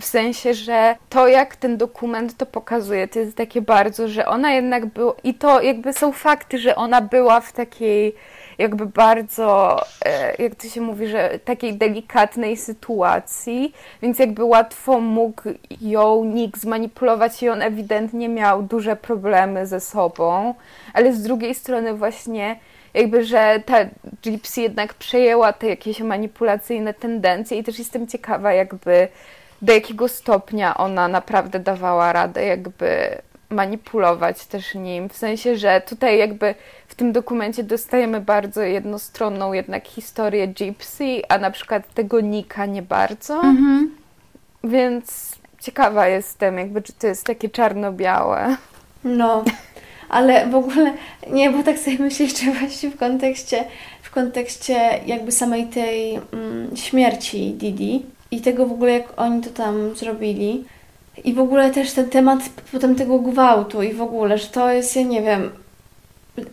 w sensie, że to jak ten dokument to pokazuje, to jest takie bardzo, że ona jednak była, i to jakby są fakty, że ona była w takiej jakby bardzo, e, jak to się mówi, że takiej delikatnej sytuacji, więc jakby łatwo mógł ją Nick zmanipulować i on ewidentnie miał duże problemy ze sobą, ale z drugiej strony właśnie jakby, że ta Gypsy jednak przejęła te jakieś manipulacyjne tendencje i też jestem ciekawa jakby do jakiego stopnia ona naprawdę dawała radę jakby manipulować też nim, w sensie, że tutaj jakby w tym dokumencie dostajemy bardzo jednostronną jednak historię Gypsy, a na przykład tego Nika nie bardzo, więc ciekawa jestem jakby, czy to jest takie czarno-białe. No, ale w ogóle nie, bo tak sobie myślę jeszcze właśnie w kontekście, w kontekście jakby samej tej mm, śmierci Didi i tego w ogóle jak oni to tam zrobili i w ogóle też ten temat potem tego gwałtu i w ogóle, że to jest, ja nie wiem,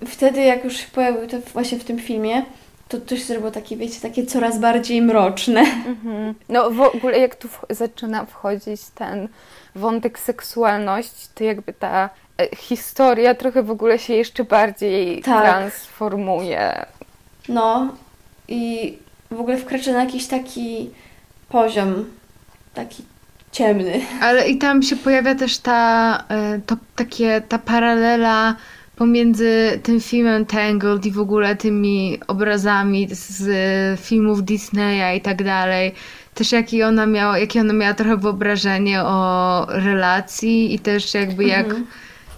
wtedy jak już się pojawił to właśnie w tym filmie, to się zrobiło takie, wiecie, takie coraz bardziej mroczne. Mhm. No w ogóle jak tu zaczyna wchodzić ten wątek seksualności, to jakby ta e, historia trochę w ogóle się jeszcze bardziej Tak. transformuje. No i w ogóle wkracza na jakiś taki poziom, taki ciemny. Ale i tam się pojawia też ta, e, to, takie, ta paralela pomiędzy tym filmem Tangled i w ogóle tymi obrazami z filmów Disneya i tak dalej. Też jaki ona miała, jakie ona miała trochę wyobrażenie o relacji i też jakby jak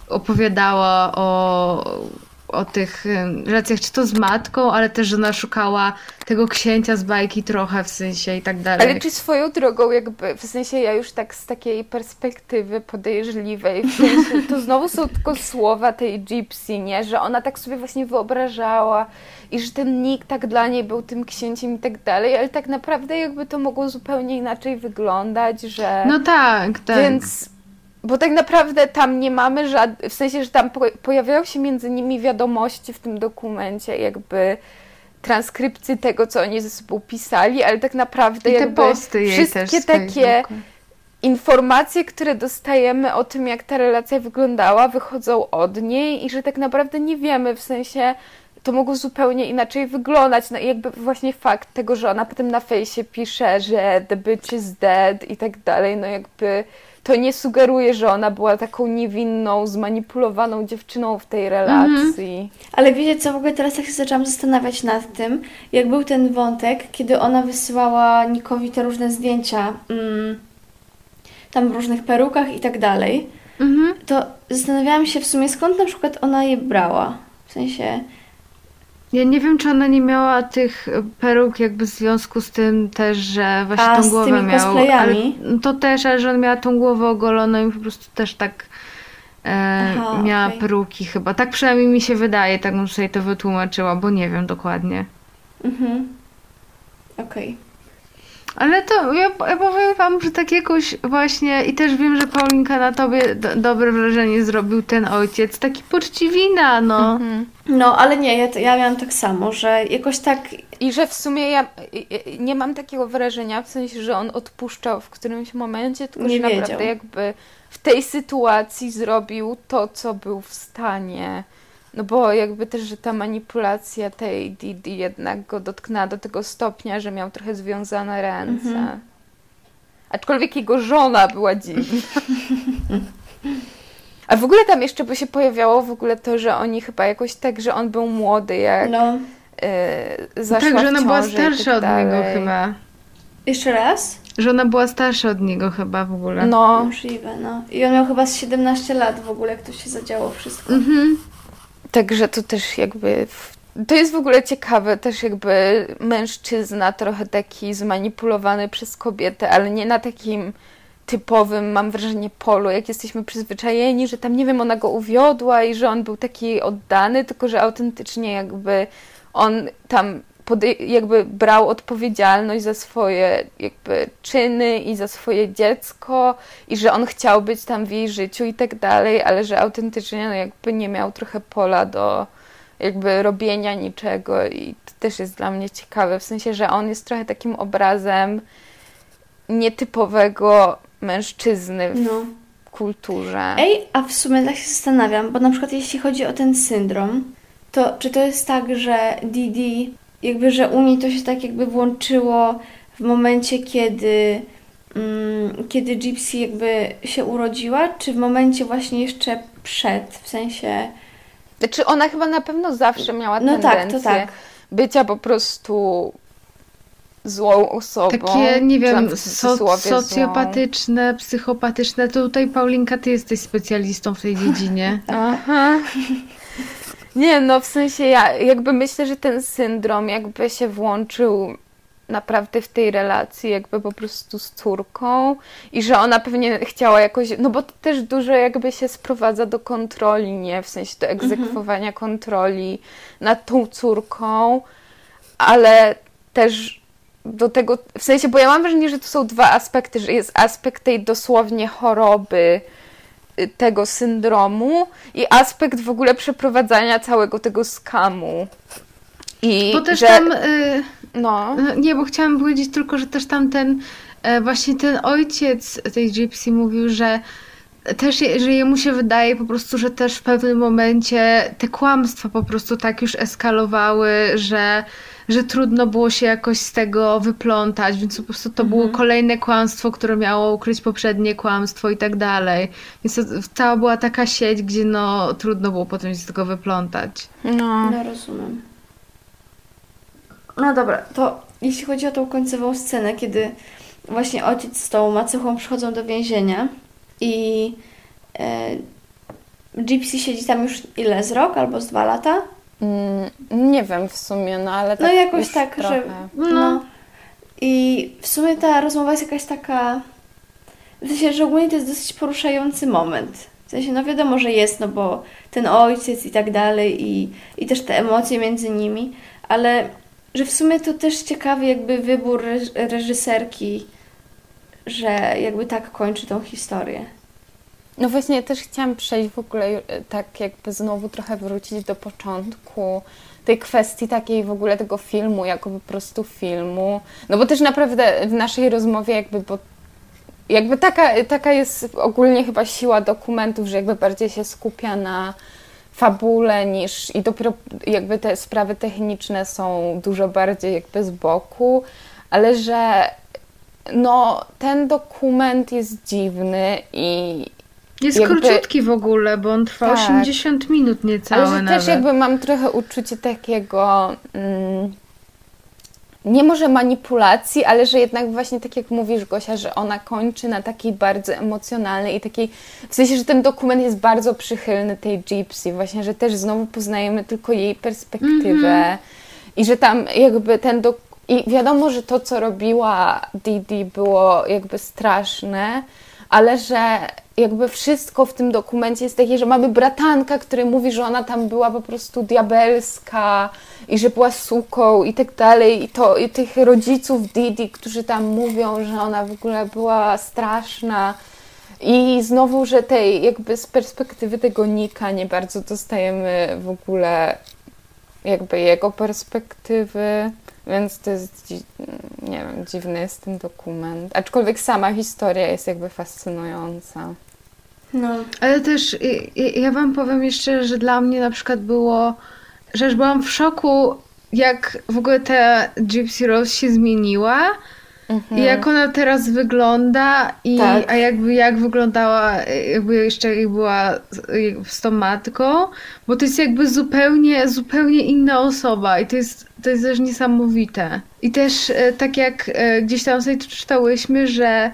opowiadała o, o tych relacjach, czy to z matką, ale też, że ona szukała tego księcia z bajki trochę w sensie i tak dalej. Ale czy swoją drogą jakby, w sensie ja już tak z takiej perspektywy podejrzliwej, w sensie to znowu są tylko słowa tej Gypsy, nie? Że ona tak sobie właśnie wyobrażała i że ten Nick tak dla niej był tym księciem i tak dalej, ale tak naprawdę jakby to mogło zupełnie inaczej wyglądać, że... No tak, tak. Więc, bo tak naprawdę tam nie mamy żadnych, w sensie, że tam po, pojawiają się między nimi wiadomości w tym dokumencie, jakby transkrypcji tego, co oni ze sobą pisali, ale tak naprawdę I te jakby posty wszystkie takie informacje, które dostajemy o tym, jak ta relacja wyglądała, wychodzą od niej i że tak naprawdę nie wiemy, w sensie to mogło zupełnie inaczej wyglądać. No i jakby właśnie fakt tego, że ona potem na fejsie pisze, że the bitch is dead i tak dalej, no jakby to nie sugeruje, że ona była taką niewinną, zmanipulowaną dziewczyną w tej relacji. Ale wiecie co, w ogóle teraz tak się zaczęłam zastanawiać nad tym, jak był ten wątek, kiedy ona wysyłała Nikowi te różne zdjęcia, mm, tam w różnych perukach i tak dalej, Mhm. to zastanawiałam się w sumie skąd na przykład ona je brała. W sensie, Ja nie wiem, czy ona nie miała tych peruk jakby w związku z tym też, że właśnie A, tą głowę tymi miał. cosplayami? Ale to też, ale że on miała tą głowę ogoloną i po prostu też tak e, Aha, miała okej. peruki chyba. Tak przynajmniej mi się wydaje, tak bym sobie to wytłumaczyła, bo nie wiem dokładnie. Mhm. Okej. Ale to ja, ja powiem wam, że tak jakoś właśnie i też wiem, że Paulinka na tobie do, dobre wrażenie zrobił ten ojciec. Taki poczciwina, no. No, ale nie, ja, ja miałam tak samo, że jakoś tak I że w sumie ja nie mam takiego wrażenia, w sensie, że on odpuszczał w którymś momencie, tylko Nie że wiedział. naprawdę jakby w tej sytuacji zrobił to, co był w stanie. No bo jakby też, że ta manipulacja tej Didi jednak go dotknęła do tego stopnia, że miał trochę związane ręce. Mhm. Aczkolwiek jego żona była dziwna. A w ogóle tam jeszcze by się pojawiało w ogóle to, że oni chyba jakoś tak, że on był młody, jak No, yy, zaszła Tak, że ona była i starsza tak od niego chyba. jeszcze raz? Że ona była starsza od niego chyba w ogóle. No, Możliwe, no. I on miał chyba z 17 lat w ogóle, jak to się zadziało wszystko. Mhm. Także to też jakby. To jest w ogóle ciekawe, też jakby mężczyzna trochę taki zmanipulowany przez kobietę, ale nie na takim typowym, mam wrażenie, polu, jak jesteśmy przyzwyczajeni, że tam, nie wiem, ona go uwiodła i że on był taki oddany, tylko że autentycznie jakby on tam jakby brał odpowiedzialność za swoje jakby czyny i za swoje dziecko i że on chciał być tam w jej życiu i tak dalej, ale że autentycznie no jakby nie miał trochę pola do jakby robienia niczego i to też jest dla mnie ciekawe, w sensie, że on jest trochę takim obrazem nietypowego mężczyzny w No. kulturze. Ej, a w sumie tak się zastanawiam, bo na przykład jeśli chodzi o ten syndrom, to czy to jest tak, że Didi, jakby, że u niej to się tak jakby włączyło w momencie, kiedy, mm, kiedy Gypsy jakby się urodziła, czy w momencie właśnie jeszcze przed, w sensie... Znaczy ona chyba na pewno zawsze miała No tak, tendencję to tak. bycia po prostu złą osobą. Takie, nie czy wiem, so, cudzysłowie złą. socjopatyczne, psychopatyczne. To tutaj Paulinka, ty jesteś specjalistą w tej dziedzinie. Aha. Nie, no w sensie ja jakby myślę, że ten syndrom jakby się włączył naprawdę w tej relacji jakby po prostu z córką i że ona pewnie chciała jakoś, no bo to też dużo jakby się sprowadza do kontroli, nie? W sensie do egzekwowania kontroli nad tą córką, ale też do tego, w sensie, bo ja mam wrażenie, że to są dwa aspekty, że jest aspekt tej dosłownie choroby, tego syndromu i aspekt w ogóle przeprowadzania całego tego skamu. I Bo też że, tam... Y, no, nie, bo chciałam powiedzieć tylko, że też tam ten... e, Właśnie ten ojciec tej Gypsy mówił, że też, że jemu się wydaje po prostu, że też w pewnym momencie te kłamstwa po prostu tak już eskalowały, że, że trudno było się jakoś z tego wyplątać, więc po prostu to było kolejne kłamstwo, które miało ukryć poprzednie kłamstwo i tak dalej. Więc to cała była taka sieć, gdzie no trudno było potem się z tego wyplątać. no. No rozumiem. No dobra, to jeśli chodzi o tą końcową scenę, kiedy właśnie ojciec z tą macychą przychodzą do więzienia i e, Gypsy siedzi tam już ile? Z rok albo z dwa lata? Mm, nie wiem w sumie, no ale No tak jakoś już tak, trochę. że... No. I w sumie ta rozmowa jest jakaś taka... W sensie, że ogólnie to jest dosyć poruszający moment. W sensie, no wiadomo, że jest, no bo ten ojciec i tak dalej i, i też te emocje między nimi, ale że w sumie to też ciekawy jakby wybór reż- reżyserki, że jakby tak kończy tą historię. No właśnie, też chciałam przejść w ogóle e, tak jakby znowu trochę wrócić do początku tej kwestii takiej w ogóle tego filmu, jako po prostu filmu. No bo też naprawdę w naszej rozmowie jakby, bo jakby taka, taka jest ogólnie chyba siła dokumentów, że jakby bardziej się skupia na fabule niż i dopiero jakby te sprawy techniczne są dużo bardziej jakby z boku, ale że no ten dokument jest dziwny i Jest Jakby- króciutki w ogóle, bo on trwa Tak. 80 minut niecałe Ale że nawet. też jakby mam trochę uczucie takiego, mm, nie może manipulacji, ale że jednak właśnie tak jak mówisz Gosia, że ona kończy na takiej bardzo emocjonalnej i takiej, w sensie, że ten dokument jest bardzo przychylny tej Gypsy, właśnie, że też znowu poznajemy tylko jej perspektywę mm -hmm. i że tam jakby ten do... i wiadomo, że to co robiła Didi było jakby straszne, ale że jakby wszystko w tym dokumencie jest takie, że mamy bratanka, który mówi, że ona tam była po prostu diabelska i że była suką i tak dalej. I, to, i tych rodziców Didi, którzy tam mówią, że ona w ogóle była straszna. I znowu, że tej jakby z perspektywy tego Nika nie bardzo dostajemy w ogóle jakby jego perspektywy. Więc to jest, nie wiem, dziwny jest ten dokument. Aczkolwiek sama historia jest jakby fascynująca. No. Ale też ja, ja wam powiem jeszcze, że dla mnie na przykład było, że już byłam w szoku, jak w ogóle ta Gypsy Rose się zmieniła. Mhm. I jak ona teraz wygląda i tak. a jakby jak wyglądała jakby jeszcze jak była z tą matką, bo to jest jakby zupełnie, zupełnie inna osoba i to jest, to jest też niesamowite. I też e, tak jak e, gdzieś tam sobie czytałyśmy, że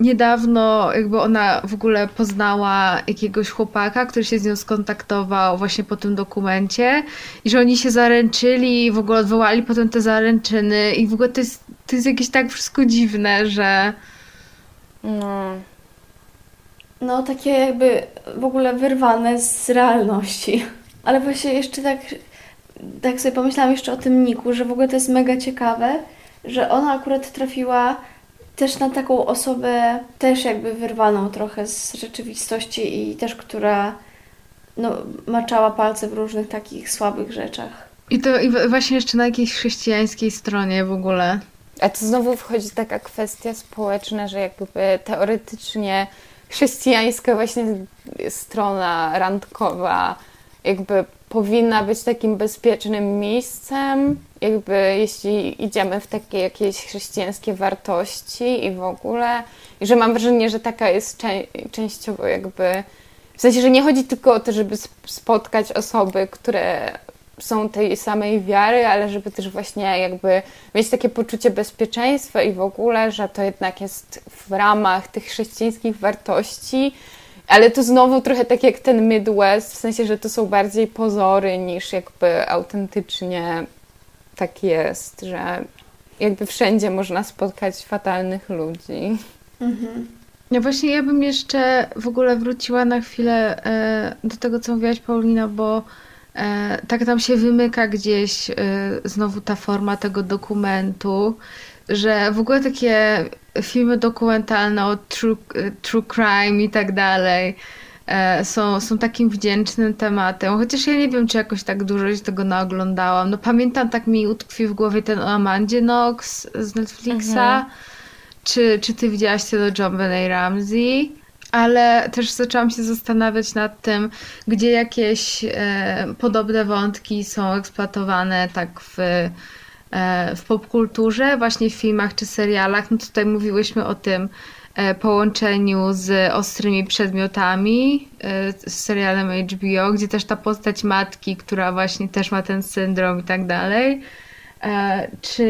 niedawno jakby ona w ogóle poznała jakiegoś chłopaka, który się z nią skontaktował właśnie po tym dokumencie i że oni się zaręczyli i w ogóle odwołali potem te zaręczyny i w ogóle to jest, to jest jakieś tak wszystko dziwne, że no no takie jakby w ogóle wyrwane z realności. Ale właśnie jeszcze tak tak sobie pomyślałam jeszcze o tym Niku, że w ogóle to jest mega ciekawe, że ona akurat trafiła też na taką osobę też jakby wyrwaną trochę z rzeczywistości i też która no, maczała palce w różnych takich słabych rzeczach. I to i właśnie jeszcze na jakiejś chrześcijańskiej stronie w ogóle. A to znowu wchodzi taka kwestia społeczna, że jakby teoretycznie chrześcijańska właśnie strona randkowa jakby powinna być takim bezpiecznym miejscem, jakby jeśli idziemy w takie jakieś chrześcijańskie wartości i w ogóle, i że mam wrażenie, że taka jest czę częściowo jakby, w sensie, że nie chodzi tylko o to, żeby spotkać osoby, które są tej samej wiary, ale żeby też właśnie jakby mieć takie poczucie bezpieczeństwa i w ogóle, że to jednak jest w ramach tych chrześcijańskich wartości, ale to znowu trochę tak jak ten Midwest, w sensie, że to są bardziej pozory niż jakby autentycznie tak jest, że jakby wszędzie można spotkać fatalnych ludzi. Mhm. No właśnie, ja bym jeszcze w ogóle wróciła na chwilę e, do tego, co mówiłaś, Paulina, bo e, tak tam się wymyka gdzieś e, znowu ta forma tego dokumentu, że w ogóle takie filmy dokumentalne o true, true crime i tak dalej e, są, są takim wdzięcznym tematem. Chociaż ja nie wiem, czy jakoś tak dużo się tego naoglądałam. No pamiętam, tak mi utkwi w głowie ten o Amandzie Knox z Netflixa. Mhm. Czy, czy ty widziałaś to do John Benet Ramsey? ale też zaczęłam się zastanawiać nad tym, gdzie jakieś e, podobne wątki są eksploatowane tak w w popkulturze, właśnie w filmach czy serialach. No tutaj mówiłyśmy o tym e, połączeniu z ostrymi przedmiotami e, z serialem HBO, gdzie też ta postać matki, która właśnie też ma ten syndrom i tak dalej. Czy,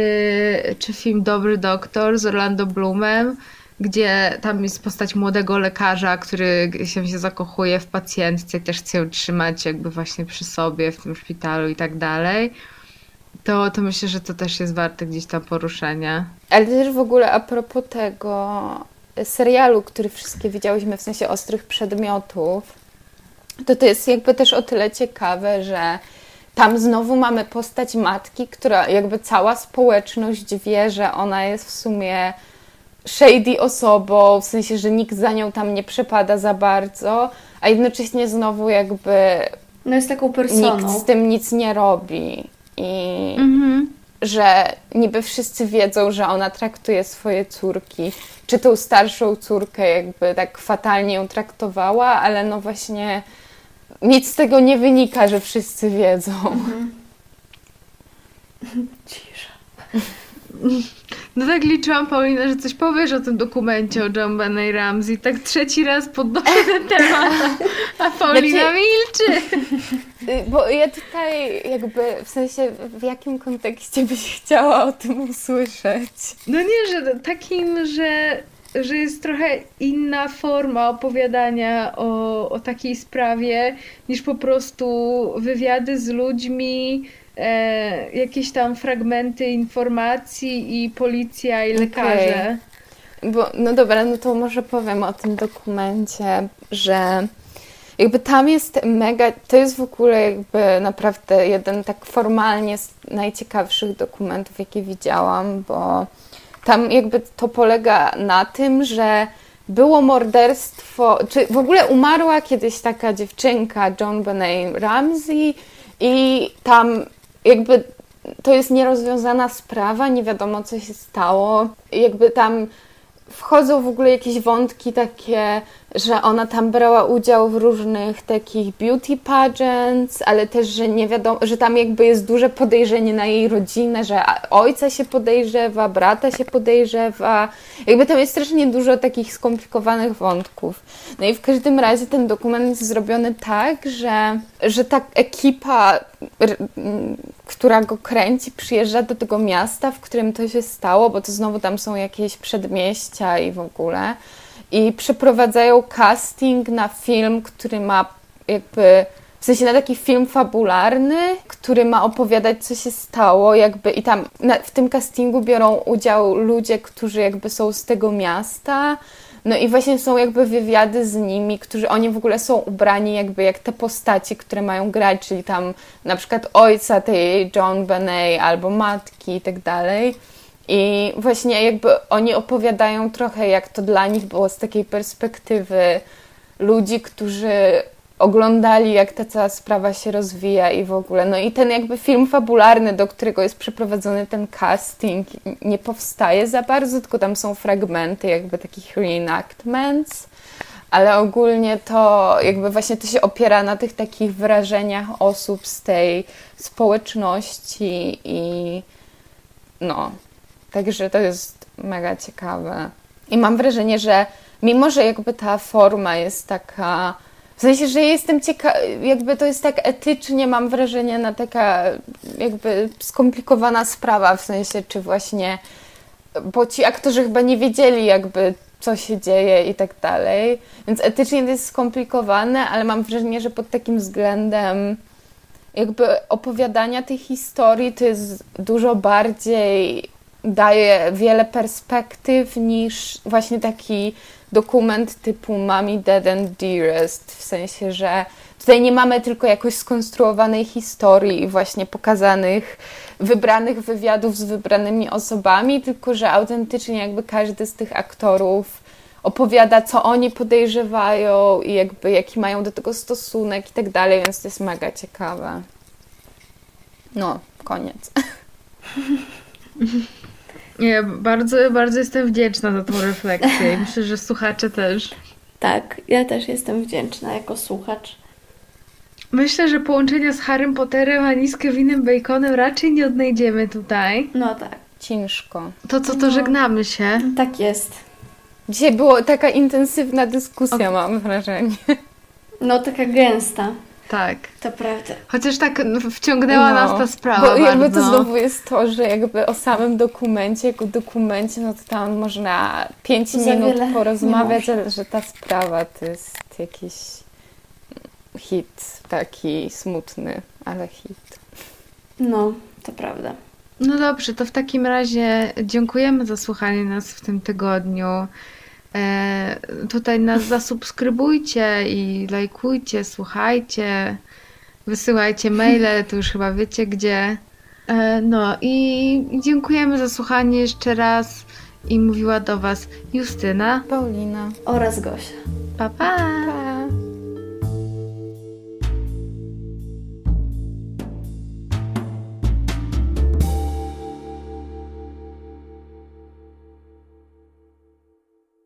czy film Dobry Doktor z Orlando Bloomem, gdzie tam jest postać młodego lekarza, który się, się zakochuje w pacjentce i też chce ją trzymać jakby właśnie przy sobie w tym szpitalu i tak dalej to, to myślę, że to też jest warte gdzieś tam poruszenia. Ale też w ogóle a propos tego serialu, który wszystkie widziałyśmy, w sensie ostrych przedmiotów, to to jest jakby też o tyle ciekawe, że tam znowu mamy postać matki, która jakby cała społeczność wie, że ona jest w sumie shady osobą, w sensie, że nikt za nią tam nie przepada za bardzo, a jednocześnie znowu jakby no jest taką personą. Nikt z tym nic nie robi i mhm. że niby wszyscy wiedzą, że ona traktuje swoje córki, czy tą starszą córkę jakby tak fatalnie ją traktowała, ale no właśnie nic z tego nie wynika, że wszyscy wiedzą. Mhm. Cisza. No tak liczyłam, Paulina, że coś powiesz o tym dokumencie o John Benet Ramsey. Tak trzeci raz podnoszę ten temat, a Paulina znaczy... milczy. Y, bo ja tutaj jakby, w sensie w jakim kontekście byś chciała o tym usłyszeć? No nie, że takim, że że jest trochę inna forma opowiadania o, o takiej sprawie niż po prostu wywiady z ludźmi, e, jakieś tam fragmenty informacji i policja i lekarze. Okay. Bo, no dobra, no to może powiem o tym dokumencie, że jakby tam jest mega, to jest w ogóle jakby naprawdę jeden tak formalnie z najciekawszych dokumentów, jakie widziałam, bo tam jakby to polega na tym, że było morderstwo, czy w ogóle umarła kiedyś taka dziewczynka, John Benet Ramsey i tam jakby to jest nierozwiązana sprawa, nie wiadomo co się stało. Jakby tam wchodzą w ogóle jakieś wątki takie, że ona tam brała udział w różnych takich beauty pageants, ale też, że nie wiadomo, że tam jakby jest duże podejrzenie na jej rodzinę, że ojca się podejrzewa, brata się podejrzewa. Jakby tam jest strasznie dużo takich skomplikowanych wątków. No i w każdym razie ten dokument jest zrobiony tak, że, że ta ekipa, która go kręci, przyjeżdża do tego miasta, w którym to się stało, bo to znowu tam są jakieś przedmieścia i w ogóle i przeprowadzają casting na film, który ma jakby w sensie na taki film fabularny, który ma opowiadać, co się stało, jakby i tam na, w tym castingu biorą udział ludzie, którzy jakby są z tego miasta. No i właśnie są jakby wywiady z nimi, którzy oni w ogóle są ubrani jakby jak te postacie, które mają grać, czyli tam na przykład ojca tej John Benet albo matki i tak dalej. I właśnie jakby oni opowiadają trochę, jak to dla nich było z takiej perspektywy ludzi, którzy oglądali, jak ta cała sprawa się rozwija i w ogóle. No i ten jakby film fabularny, do którego jest przeprowadzony ten casting, nie powstaje za bardzo, tylko tam są fragmenty jakby takich reenactments. Ale ogólnie to jakby właśnie to się opiera na tych takich wrażeniach osób z tej społeczności i no, Także to jest mega ciekawe. I mam wrażenie, że mimo, że jakby ta forma jest taka. W sensie, że jestem ciekawa, jakby to jest tak etycznie, mam wrażenie, na taka jakby skomplikowana sprawa, w sensie, czy właśnie, bo ci aktorzy chyba nie wiedzieli jakby, co się dzieje i tak dalej, więc etycznie to jest skomplikowane, ale mam wrażenie, że pod takim względem jakby opowiadania tej historii to jest dużo bardziej daje wiele perspektyw niż właśnie taki dokument typu Mommy Dead and Dearest, w sensie, że tutaj nie mamy tylko jakoś skonstruowanej historii i właśnie pokazanych, wybranych wywiadów z wybranymi osobami, tylko że autentycznie jakby każdy z tych aktorów opowiada, co oni podejrzewają i jakby jaki mają do tego stosunek i tak dalej, więc to jest mega ciekawe. No, koniec. Nie, bardzo, bardzo jestem wdzięczna za tą refleksję i myślę, że słuchacze też. Tak, ja też jestem wdzięczna jako słuchacz. Myślę, że połączenia z Harrym Potterem ani z Kevinem Baconem raczej nie odnajdziemy tutaj. No tak. Ciężko. To co, to no, żegnamy się. Tak jest. Dzisiaj była taka intensywna dyskusja, o... mam wrażenie. No, taka gęsta. Tak. To prawda. Chociaż tak no, wciągnęła no, nas ta sprawa. Bo jakby to znowu jest to, że jakby o samym dokumencie, jako dokumencie, no to tam można 5 minut porozmawiać, ale że ta sprawa to jest jakiś hit taki smutny, ale hit. No, to prawda. No dobrze, to w takim razie dziękujemy za słuchanie nas w tym tygodniu. E, tutaj nas zasubskrybujcie i lajkujcie, słuchajcie, wysyłajcie maile, to już chyba wiecie gdzie. E, no i dziękujemy za słuchanie jeszcze raz i mówiła do Was Justyna, Paulina oraz Gosia. pa! pa. pa.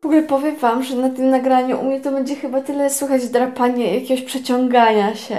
ogóle powiem Wam, że na tym nagraniu u mnie to będzie chyba tyle słychać drapania jakiegoś przeciągania się.